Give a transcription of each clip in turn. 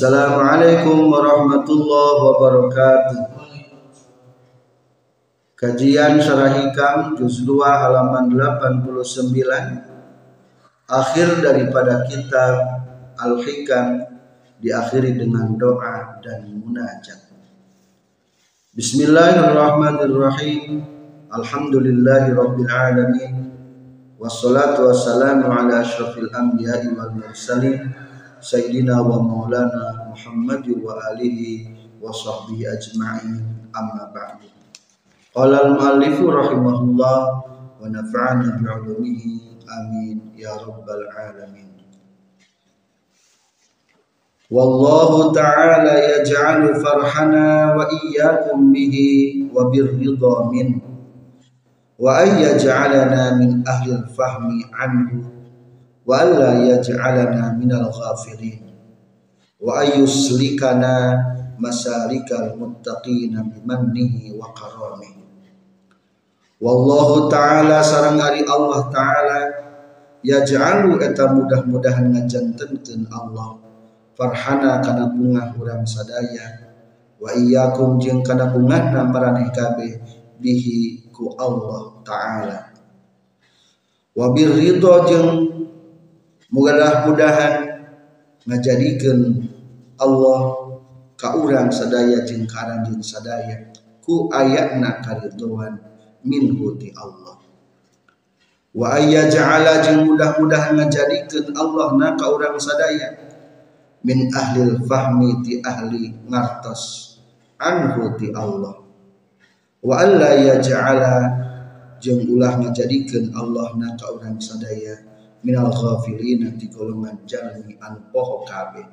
Assalamualaikum warahmatullahi wabarakatuh. Kajian Syarah Hikam Juz 2 halaman 89 Akhir daripada kitab Al-Hikam Diakhiri dengan doa dan munajat. Bismillahirrahmanirrahim. Alhamdulillahi Rabbil Alamin. Wassalatu wassalamu ala ashrafil anbiya'i wal mursalin Sayyidina wa maulana Muhammad wa alihi wa sahbihi ajma'in. Amma ba'du. Qala al-muallifu rahimahullah wa nafa'ana bi'ulumihi amin. Ya rabbal alamin. Wallahu ta'ala yaj'alu farhana wa iyyakum bihi wa birridha min wa ay yaj'alana min ahli al-fahmi anhu wa alla yaj'alana minal ghafilin wa ayyuslikana masalikal muttaqina bimannihi wa karamihi wallahu ta'ala sarang ari Allah ta'ala yaj'alu eta mudah-mudahan ngajantenkeun Allah. Farhana kana bunga urang sadaya. Wa iyyakum jeung kana bungana maraneh kabeh bihi ku Allah ta'ala. Wa birridha jeung mudah-mudahan ngajadikeun Allah ka urang sadaya jeung karanjeun sadaya. Ku ayatna kariduan minhu ti Allah. Wa ayyaj'ala jeung mudah-mudahan ngajadikeun Allah na ka urang sadaya. Min ahlil fahmi ti ahli ngartos anhu ti Allah. Wa alla yaj'ala jeung ulah ngajadikeun Allah na ka urang sadaya minal ghafilina di golongan jalmi anu poho kabeh.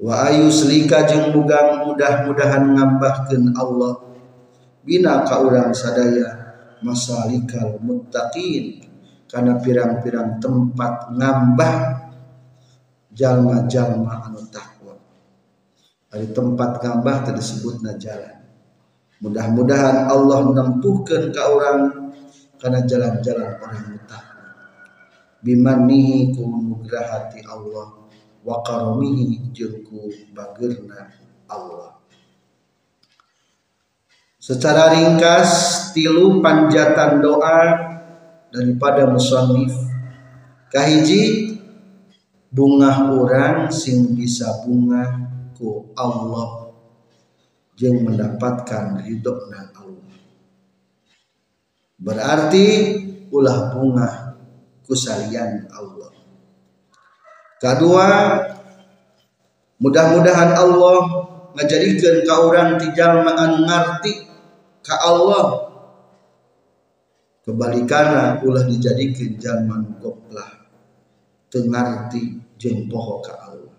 Wa ayuslika jeung mugang mudah-mudahan ngambahkeun Allah bina ka sadaya masalikal muttaqin kana pirang-pirang tempat ngambah jalma-jalma anu takwa. Ari tempat ngambah tadi disebutna jalan. Mudah-mudahan Allah menempuhkeun ka urang kana jalan-jalan orang muttaqin bimanihi ku nugrahati Allah wa karamihi jeung ku bageurna Allah. Secara ringkas tilu panjatan doa daripada musannif. Kahiji bunga orang sing bisa bunga ku Allah jeung mendapatkan ridhona Allah. Berarti ulah bunga kusalian Allah. Kedua, mudah-mudahan Allah ngajadikeun ka urang ti jalma anu ngarti ka Allah. Kebalikana ulah dijadikeun jalma anu goplah teu ngarti jeung poho ka Allah.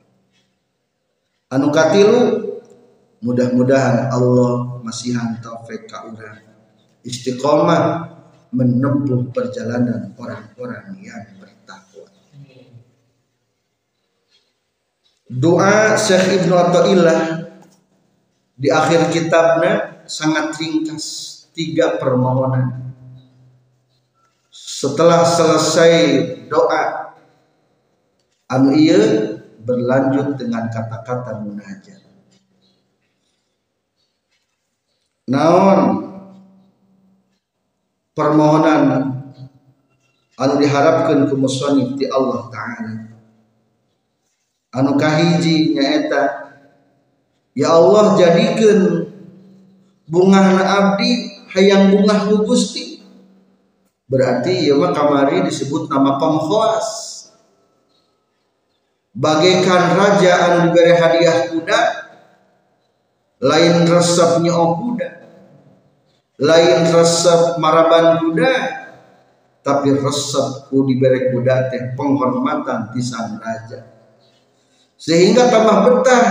Anu katilu mudah-mudahan Allah masihan taufik ka urang istiqomah menempuh perjalanan orang-orang yang bertakwa. Doa Syekh Ibnu Athaillah di akhir kitabnya sangat ringkas tiga permohonan. Setelah selesai doa anu iya berlanjut dengan kata-kata munajat. Naon permohonan anu diharapkan ku musannif di Allah taala. Anu kahiji nyaeta ya Allah jadikan bunga abdi hayang bunga Gusti. Berarti ya mah kamari disebut nama pamkhos bagaikan raja anu diberi hadiah kuda lain resepnya oh kuda lain resep maraban kuda tapi resep ku diberi kuda teh penghormatan di sang raja. Sehingga tambah betah.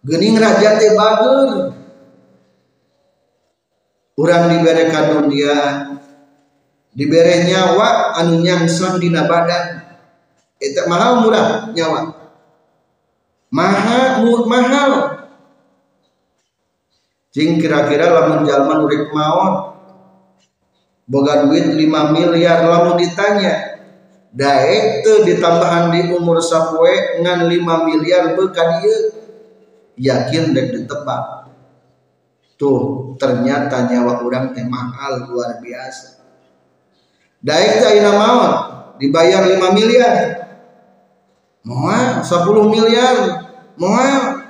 Gening raja teh bager. Orang diberi kadunia diberi nyawa anu nyangsan dina badan. Itu mahal murah nyawa. Mahal mahal Jing kira-kira lamun jalma nurik maut boga duit 5 miliar lamun ditanya daek tuh ditambahan di umur sapue ngan 5 miliar beka dia yakin dek ditebak. Tuh ternyata nyawa orang teh mahal luar biasa. Daek teh ayeuna maut dibayar 5 miliar. Moal 10 miliar. Moal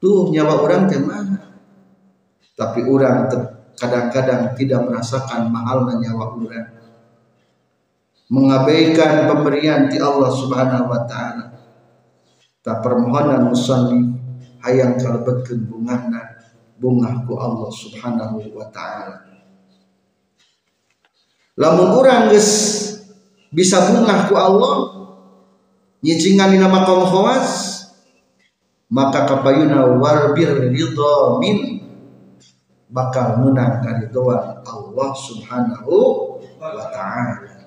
tuh nyawa orang teh mahal tapi orang kadang-kadang tidak merasakan mahalnya nyawa orang mengabaikan pemberian di Allah Subhanahu wa taala. Tak permohonan musannif hayang kalebetkeun bungahna bungah ku Allah Subhanahu wa taala. Lamun urang geus bisa bungah ku Allah nyicingan dina maqam khawas maka kapayuna warbir ridha min bakal menang karidoan Allah Subhanahu wa taala.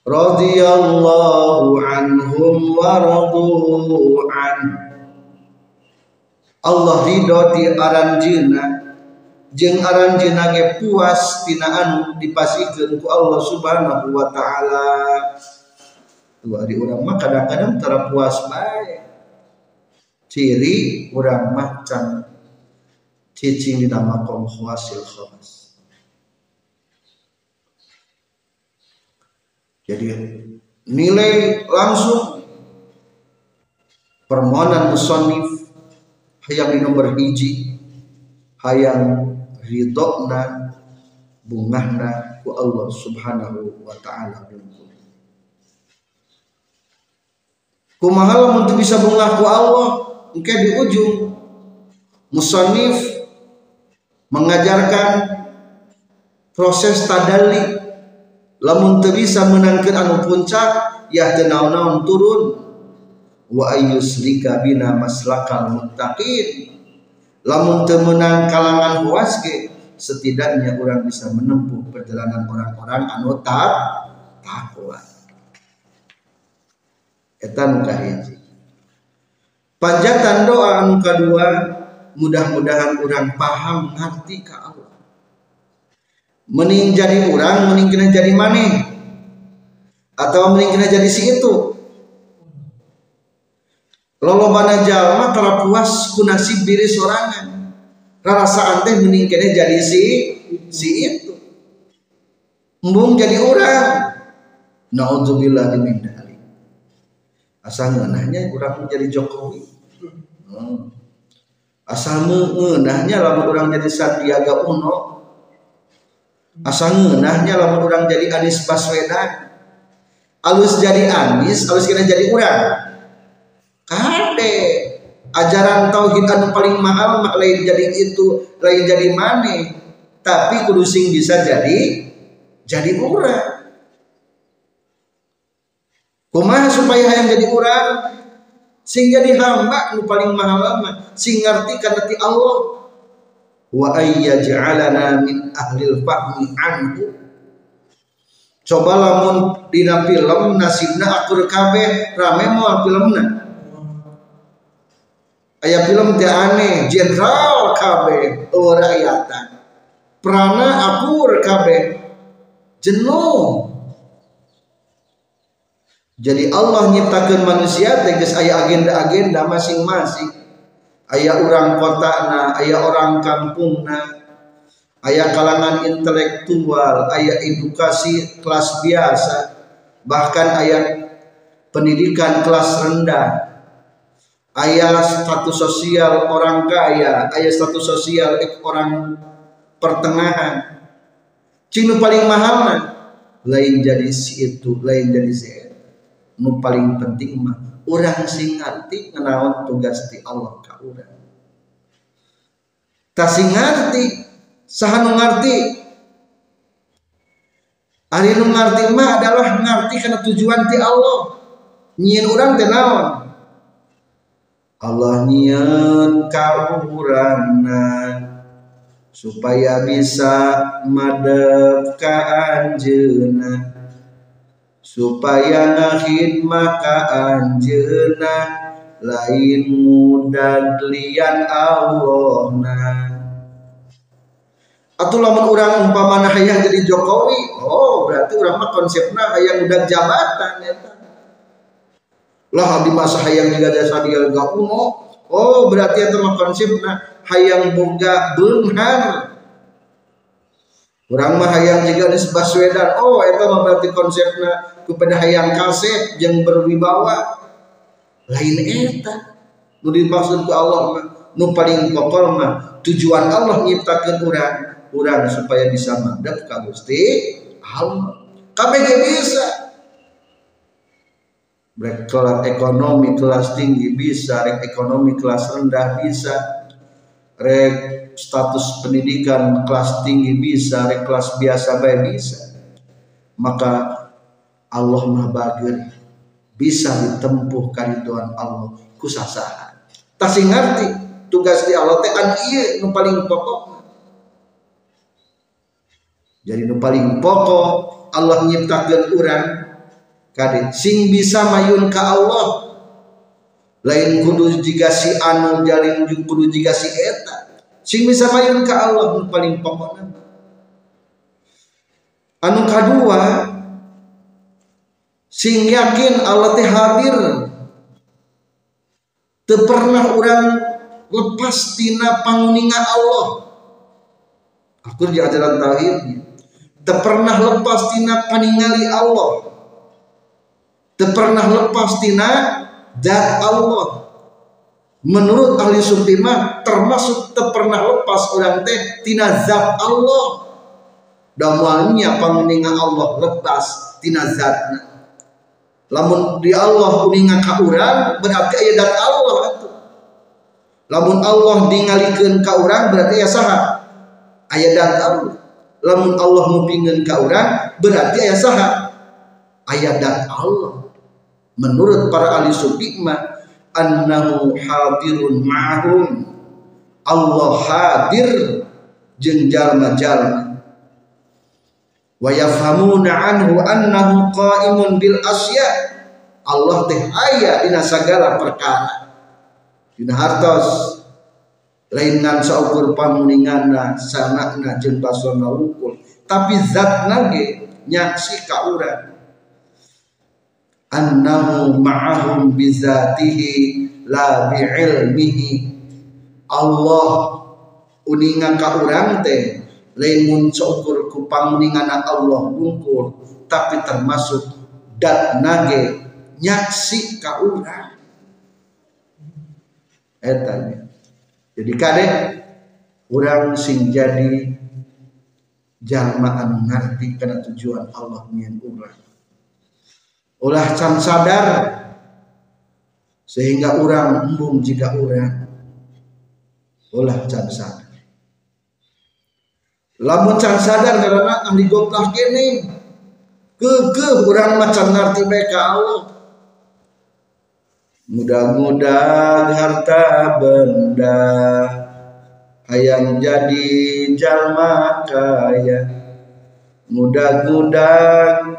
Radhiyallahu anhum wa an. Allah ridho ti aranjeuna jeung aranjeuna ge puas tina anu dipasikeun ku Allah Subhanahu wa taala. Tuh ari urang mah kadang-kadang tara puas bae. Ciri urang mah cicing dina makom khawasil khawas. Jadi nilai langsung permohonan musonif hayang di nomor hiji hayang ridokna bungahna ku Allah subhanahu wa ta'ala kumaha lamun bisa bungah ku Allah engke di ujung musonif mengajarkan proses tadali lamun teu bisa menangkeun anu puncak ya teu naon turun. Wa ayyuslika bina maslakal muttaqin. Lamun teu menang kalangan puas ge setidaknya orang bisa menempuh perjalanan orang-orang anu tak takwa eta nu kahiji. Panjatan doa anu kadua mudah-mudahan orang paham ngerti ka Allah. Mending jadi orang mending kena jadi mana atau mending kena jadi si itu. Lolo bana jalma kalau puas ku nasib diri sorangan. Rasa teh mending kena jadi si si itu. Embung jadi orang. Naudzubillah min asal ngeunahnya orang menjadi Jokowi. Hmm. Asal ngeunahnya lamun orang jadi Sandiaga Uno. Asal ngenahnya lamun orang jadi Anies Baswedan. Alus jadi Anies alus kena jadi orang kade ajaran tauhid anu paling mahal mak lain jadi itu lain jadi mana tapi kudu sing bisa jadi jadi orang kumaha supaya yang jadi orang sing jadi hamba nu paling mahal mah sing ngerti kana ti Allah. Wa ayyaj'alana min ahlil fahmi anhu. Coba lamun dina film nasibna akur kabeh rame moal filmna aya film teh aneh jenderal kabeh rakyatan prana akur kabeh. Jenuh jadi Allah nyiptakan manusia tegas aya agenda-agenda masing-masing. Ayah orang kota na ayah orang kampung na ayah kalangan intelektual ayah edukasi kelas biasa bahkan ayah pendidikan kelas rendah. Ayah status sosial orang kaya ayah status sosial orang pertengahan. Cinu paling mahal na lain jadi si itu lain jadi si itu nu paling penting mah orang sing ngerti ngenawan tugas di Allah ka orang tak sing ngerti saha nu ngerti Ari nu ngerti mah adalah ngerti karena tujuan ti Allah. Nyieun orang teh naon? Allah nyieun ka urangna supaya bisa madep ka anjeunna supaya ngahid maka anjena lain mudah lian Allah na atau lamun orang umpamana hayang jadi Jokowi oh berarti orang mah konsepnya hayang udah jabatan ya lah di masa hayang juga jasa dia gak uno oh berarti itu mah konsepnya hayang boga beunghar orang mah hayang juga di Baswedan oh itu mah berarti konsepnya kepada hayang kasih yang berwibawa lain eta. Nu dimaksud ku Allah nu paling pokok mah tujuan Allah nyiptakeun urang urang supaya bisa mandek ka Gusti Allah. Kabeh bisa. Rek kelas ekonomi kelas tinggi bisa rek ekonomi kelas rendah bisa. Rek status pendidikan kelas tinggi bisa rek kelas biasa baik bisa. Maka Allah mah bisa ditempuh kariduan Allah. Kusasahan. Tak ngerti tugas di Allah teh kan iya nu paling pokok. Jadi nu paling pokok Allah nyiptakeun urang kade sing bisa mayun ka Allah. Lain kudu jika si anu jalin kudu jika si eta. Sing bisa mayun ka Allah nu paling pokok. Anu kadua sing yakin Allah teh hadir. Teu pernah orang lepas tina panguninga Allah? Aku di ajaran tauhid. Tak pernah lepas tina paningali Allah? Tak pernah lepas tina dat Allah? Menurut ahli suntimah termasuk tak pernah lepas orang teh tina zat Allah. Damualnya panguninga Allah lepas tina zatna lamun di Allah uninga ka urang berarti aya dat Allah lamun Allah ningalikeun ka urang berarti ya saha aya dat lamun Allah mupingeun ka urang berarti aya saha aya dat Allah. Menurut para ahli sufi annahu hadirun ma'hum. Allah hadir jeung jalma-jalma wa yafhamuna anhu annahu qa'imun bil asya. Allah teh aya dina sagala perkara. Dina hartos. Lain ngan saukur pamuninganna sanakna jeung basona wungkul tapi zatna ge nyaksi ka urang. Annahu ma'ahum bizatihi la bi'ilmihi. Allah uningan ka urang teh lain mun saukur ku pamuninganna Allah wungkul tapi termasuk dat nage nyaksi ka urang etanya. Jadi kadek orang sing jadi jalma anu ngerti karena tujuan Allah nyen urang. Ulah can sadar sehingga orang embung jika orang ulah can sadar lamun can sadar karena ahli goplah kene. Ke ke orang macam ngerti mereka Allah. Mudah-mudahan harta benda hayang jadi jalma kaya mudah-mudahan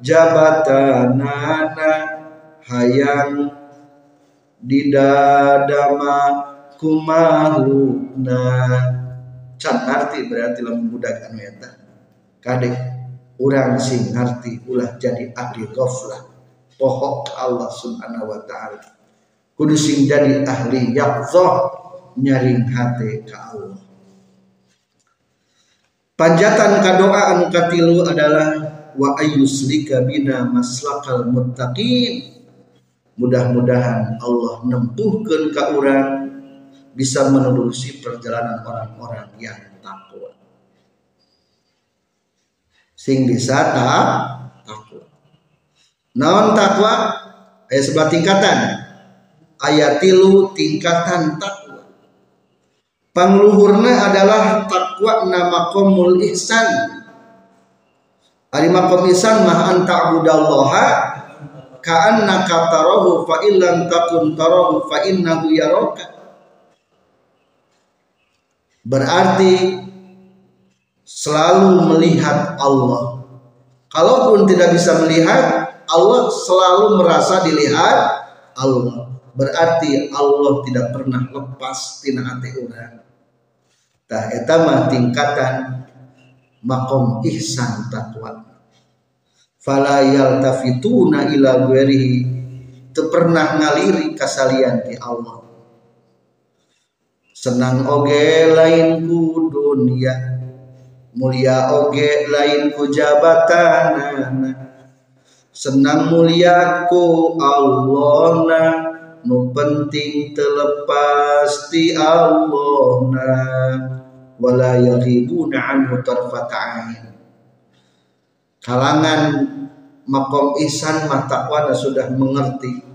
jabatan anak hayang di dadama kumahlukna can arti berarti lamun budak anu eta kadek urang sing ngarti ulah jadi ahli ghaflah. Pohok Allah subhanahu wa ta'ala. Kudu sing jadi ahli yaqzah nyaring hati ke Allah. Panjatan kadoa anu katilu adalah wa ayyuslika bina maslakal muttaqin. Mudah-mudahan Allah nempuhkan ke orang bisa menerusi perjalanan orang-orang yang takwa sing bisa tak takwa non takwa? Ayat sebelah tingkatan. Ayat tilu tingkatan takwa. Pangluhurna adalah takwa nama komul ihsan. Ari makom ihsan mah anta abudallaha ka'annaka tarahu fa illam takun tarahu fa innahu yaraka berarti selalu melihat Allah. Kalaupun tidak bisa melihat Allah selalu merasa dilihat Allah. Berarti Allah tidak pernah lepas tina hati orang. Tah eta mah tingkatan makom ihsan takwa. Fala yaltafituna ila teu pernah ngaliri kasalian ti Allah senang oge lain ku dunia mulia oge lain ku jabatan senang mulia ku Allah nu penting terlepas di Allah wala yaghibuna anhu tarfata'ain kalangan makom ihsan matakwana sudah mengerti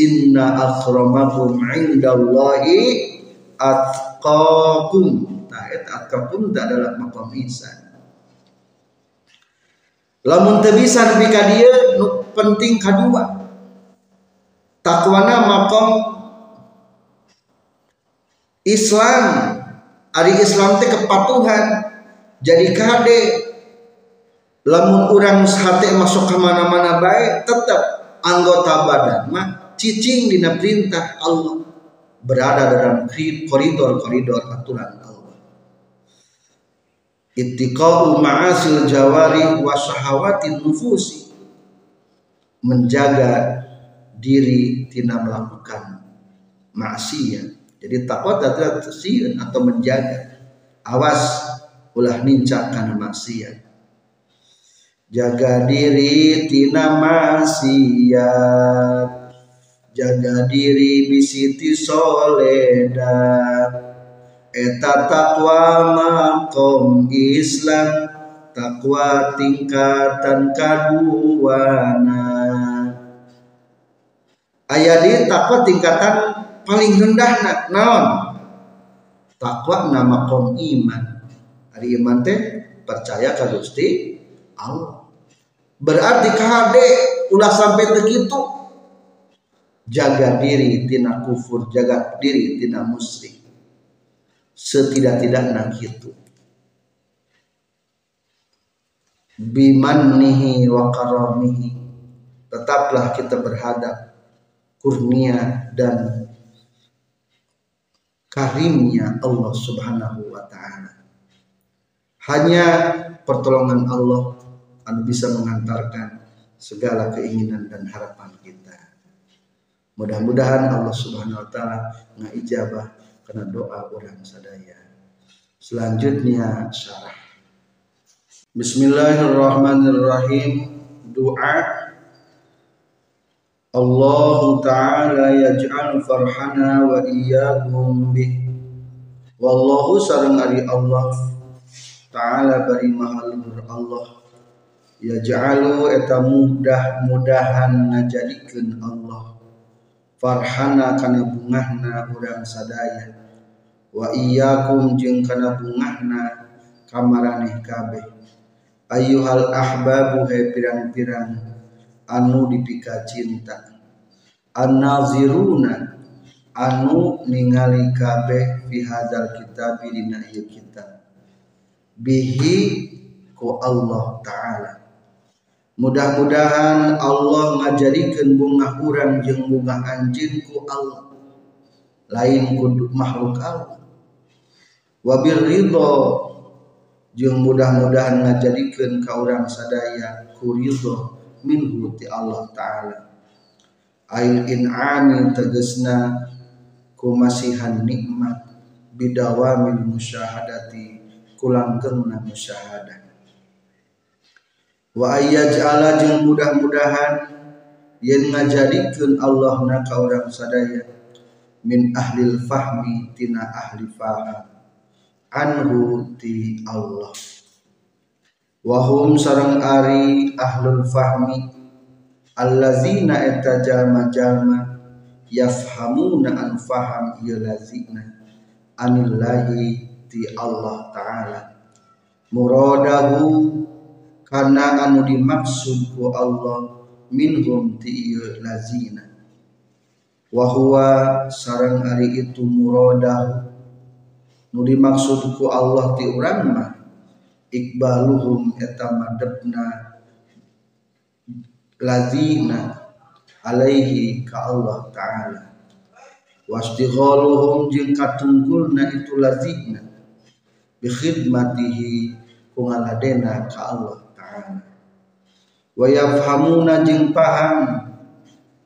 inna akramakum indallahi atqakum. Nah eta atqakum tak adalah maqam ihsan lamun teu bisa nepi ka dieu penting kadua takwana maqam Islam. Ari Islam teh kepatuhan. Jadi kade lamun urang hate masuk ke mana-mana baik tetap anggota badan mah cicing dina perintah Allah berada dalam koridor-koridor aturan Allah. Ittiqa'u ma'asil jawari wa syahawatin nufusi. Menjaga diri tidak melakukan maksiat. Jadi takwa adalah tersieun atau menjaga. Awas ulah nincak karena maksiat. Jaga diri tina maksiat jaga diri bisiti soleda eta takwa makom Islam. Takwa tingkatan kaduana ayat di takwa tingkatan paling rendah nak naon? Takwa nama kom iman. Hari iman teh percaya ke Gusti Allah. Berarti kade ulah sampai begitu jaga diri tina kufur. Jaga diri tina musyrik. Setidak-tidaknya gitu. Bimannihi wa karamihi. Tetaplah kita berhadap kurnia dan karimnya Allah subhanahu wa ta'ala. Hanya pertolongan Allah yang bisa mengantarkan segala keinginan dan harapan kita Mudah-mudahan Allah Subhanahu wa taala ngaijabah karena doa orang sadaya. Selanjutnya syarah. Bismillahirrahmanirrahim. Doa Allah taala yaj'al farhana wa iyyakum bih. Wallahu sareng ari Allah taala bari mahaluhur Allah yaj'alu eta mudah-mudahan ngajadikeun Allah farhana kana bungahna urang sadaya. Wa iyyakum jeung kana bungahna kamaraneh kabeh. Ayyuhal ahbabu he pirang-pirang anu dipika cinta. An-naziruna anu ningali kabeh fi hadzal kitab dina ieu kitab. Bihi ku Allah taala mudah-mudahan Allah ngajadikan bunga kurang jeung bunga anjing ku Allah. Lain ku makhluk Allah. Wabil ridho jeung mudah-mudahan ngajadikeun ka urang sadaya ku ridho minhu ti Allah taala. Ail in'ami tegesna ku masihan nikmat bidawamin musyahadati kulanggengna musyahadah wa ayyaj'ala jeung mudah-mudahan yen ngajadikeun Allah na ka urang sadaya min ahlil fahmi tina ahli faham. Anhu ti Allah. Wahum sareng ari ahlul fahmi allazina eta jalma-jalma yafhamuna an faham ieu lazina anillahi ti Allah taala. Muradahu karena anu dimaksud ku Allah minhum ti lazina. Wa sarang ari itu muradah nu dimaksud ku Allah ti urang mah ikbaluhum eta madepna lazina alaihi ka Allah taala. Wastighaluhum jeung katunggulna itu lazina bi khidmatihi kungaladena ka Allah wa yafhamuna jeung paham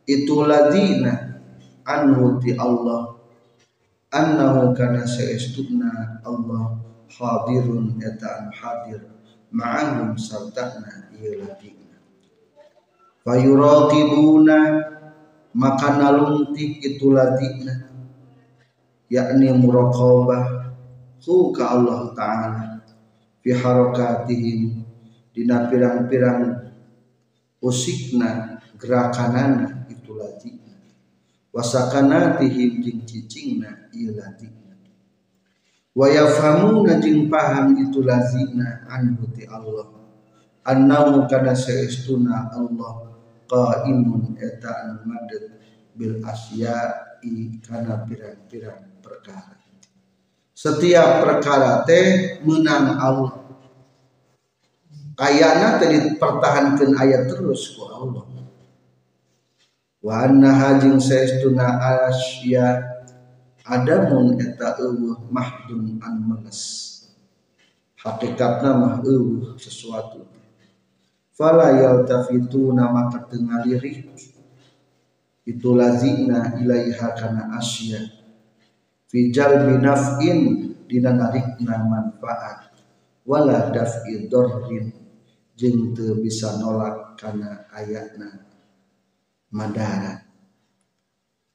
itu ladina anhu ti Allah. Annahu kana saestuna Allah hadirun eta hadir. Ma'ahum sartana ieu ladina. Fayuraqibuna maka nalungtik itu ladina. Yakni muraqabah. Hu ka Allah taala fi harakatihim dina pirang-pirang usikna gerakanana itu ladina wasakanatihim jeung cicingna ieu ladina wa yafhamuna jeung paham itu lazina anhu ti Allah. Annahu kana saestuna Allah qaimun eta anu madeg bil asya'i kana pirang-pirang perkara. Setiap perkara teh menang Allah kayana tadi pertahankan ayat terus ku Allah. Wa anna hajing saestuna asya adamun eta eueuh mahdun an meles. Hakikatna mah eueuh sesuatu. Fala yaltafituna maka teu ngalirik itu lazina ilaiha kana asya fi jalbi naf'in dina narikna manfaat. Wala daf'i dorrin jeung teu bisa nolak kana ayatna madara.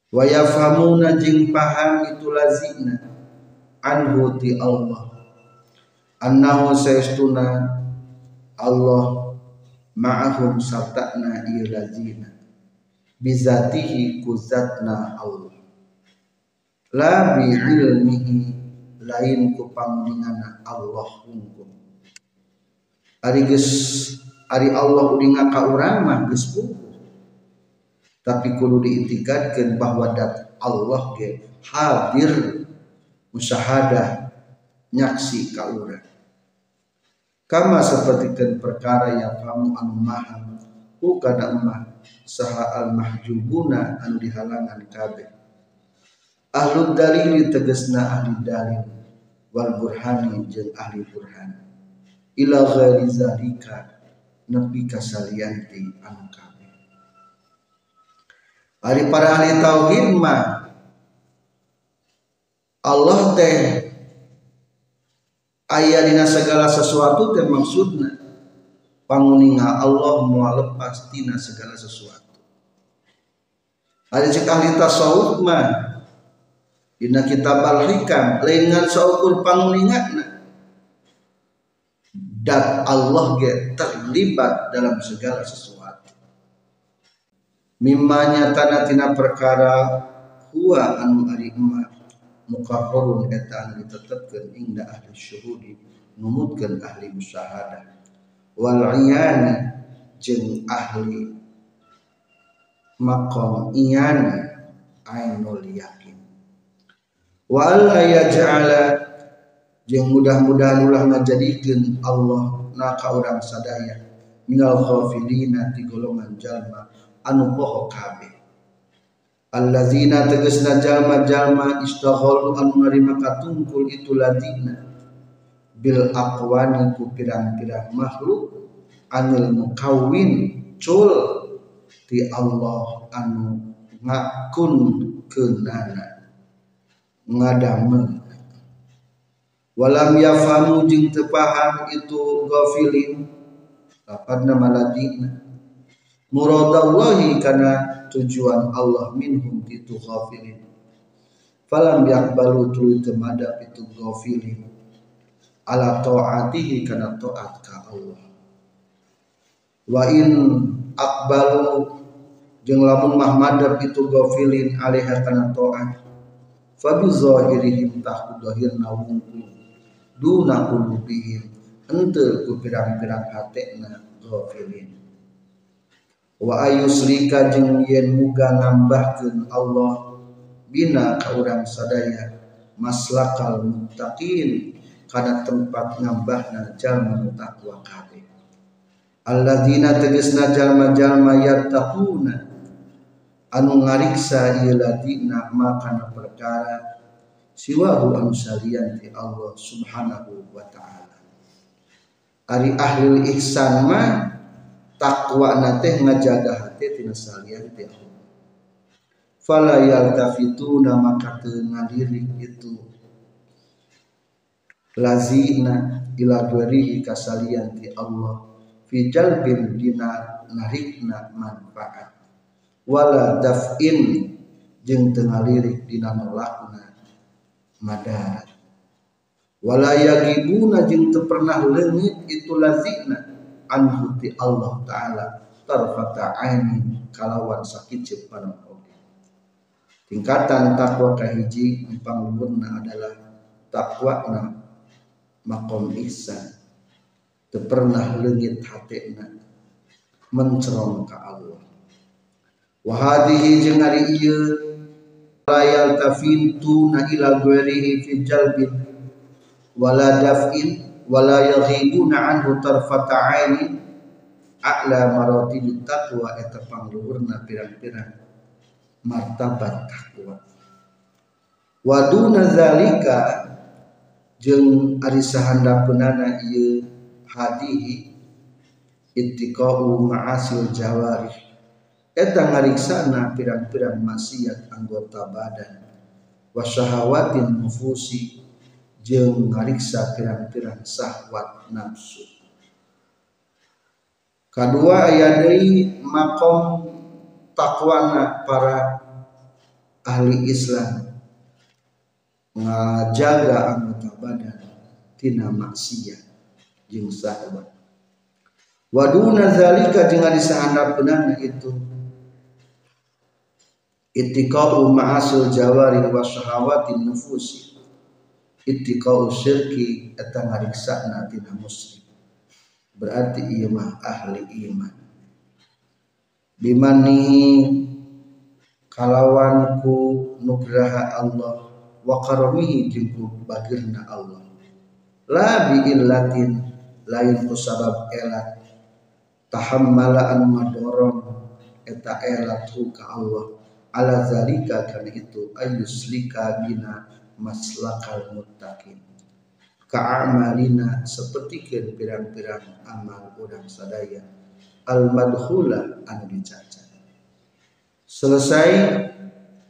Wa yafhamuna jeung paham itu lazina anhu ti Allah. Annahu saestuna Allah ma'ahum sartana ieu lazina. Bizatihi kuzatna Allah. La bi ilmihi lain ku Allah hungkul ari geus ari Allah udinga ka urang mah geus tapi kudu diintikadkan bahwa dat Allah ge hadir musyahadah nyaksi ka urang. Kama seperti kan perkara yang kamu anu maham ku kana emah saha al mahjubuna anu dihalangan kabeh. Ahlu dalil tegesna ahli dalil wal burhani jeung ahli burhan ila ghairi zalika nepi kasalianti anu Ari para ahli tauhid mah Allah teh aya dina segala sesuatu teh maksudna. Panguninga Allah mau lepas tina segala sesuatu. Ada cek ahli tasawuf mah dina kitab al-hikam lain saukur panguningana dan Allah ge terlibat dalam segala sesuatu. Mimanya tanah tina perkara huwa anu ari emak mukarrarun eta anu ditetepkeun ingda ahli syuhudi numutkeun ahli musyahadah wal iyani jeung ahli maqam iyani ainul yakin. Wa alla jeung mudah-mudahan ulah ngajadikeun Allah na ka urang sadaya. Minal ghafilina ti golongan jalma anu poho kabeh allazina tegesna jalma-jalma istaghalu anu narima katungkul itu ladina. Bil aqwani ku pirang-pirang makhluk anil mukawin cul ti Allah anu ngakun kenana. Ngadamen walam yafamu jeung teu paham itu ghafilin. Lapadna maladina muradallahi karena tujuan Allah minhum itu ghafilin. Falam yakbalu tulu temadap itu ghafilin. Ala ta'atihi karena taat ka Allah. Wa in akbalu jeung lamun mahmadab itu ghafilin alaiha kana taat. Fa bi zahirihim tahku zahirna wungkul duna qulubihim henteu ku pirang-pirang hatena ghafilin. Wa ayusrika jeung yen muga nambahkeun Allah bina ka urang sadaya maslakal muttaqin kana tempat ngambahna jalma takwa kabeh. Alladzina tegesna jalma-jalma yattaquna anu ngariksa ieu ladina makana perkara siwahu anu salian ti Allah subhanahu wa ta'ala. Ari ahli ihsan mah takwa nate ngajaga hati tina salian ti Allah. Fala yaltafituna maka teu ngalirik itu. Lazina ila dwarihi kasalian ti Allah. Fi jalbin dina narikna manfaat. Wala daf'in jeung teu ngalirik dina nolakna madarat wala yagibuna jeung teu pernah leungit itu lazina anhu ti Allah taala tarfata aini kalawan sakit panon tingkatan takwa kahiji empang luhurna adalah takwa na makom ihsan. Teu pernah leungit hatena mencerong ka Allah. Wa hadhihi jeung ari ieu la yaltafitu na ila ghairihi fi jalbin wala daf'in wala yaghibuna anhu tarfata aini. A'la maratibit taqwa eta pangluhurna pirang-pirang martabat takwa waduna zalika jeung ari sahandapeunana ieu hadihi ittiqau ma'asil jawarih eta ngariksana pirang-pirang maksiat anggota badan. Wa syahawatin nufusi jeung ngariksa pirang-pirang sahwat nafsu. Kadua aya deui makom takwana para ahli Islam. Ngajaga anggota badan tina maksiat jeung sahabat waduna zalika jeung ari sahandapeunana itu ittiqa'u ma'asul jawari wa syahawatin nufusi. Ittiqa'u syirki eta ngariksana tina muslim. Berarti ieu mah ahli iman. Bimanihi kalawan ku nugraha Allah wa karamihi jeung ku bagirna Allah. La bi illatin lain ku sabab elat. Tahammala an madorong eta elat ka Allah ala zalika kana itu ayuslika bina maslakal muttaqin ka'amalina seperti pirang-pirang amal orang sadaya al-madkhula anu dicaca. Selesai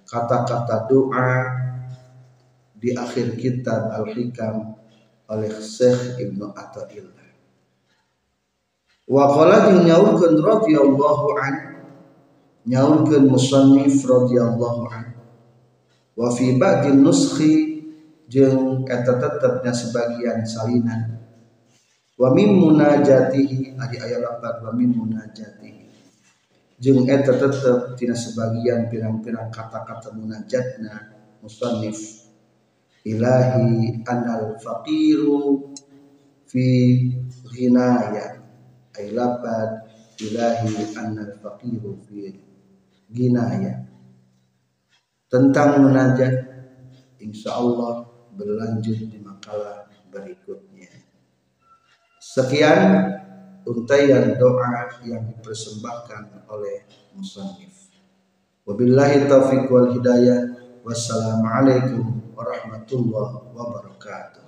kata-kata doa di akhir kitab Al-Hikam oleh Syekh Ibnu Athaillah. Wa qala radhiyallahu an nyaurkeun musannif radhiyallahu an wa fi ba'din nuskhi jeung eta tetepnya sebagian salinan. Wa min munajatihi adi aya lapat wa min munajatihi. Jeung eta tetep tina sebagian pirang-pirang kata-kata munajatna musannif. Ilahi anal faqiru fi ghinaya. Ay lapat ilahi anal faqiru fi ghinaya tentang munajat insyaallah berlanjut di makalah berikutnya Sekian untaian doa yang dipersembahkan oleh musannif. Wabillahi taufiq wal hidayah. Wassalamualaikum warahmatullahi wabarakatuh.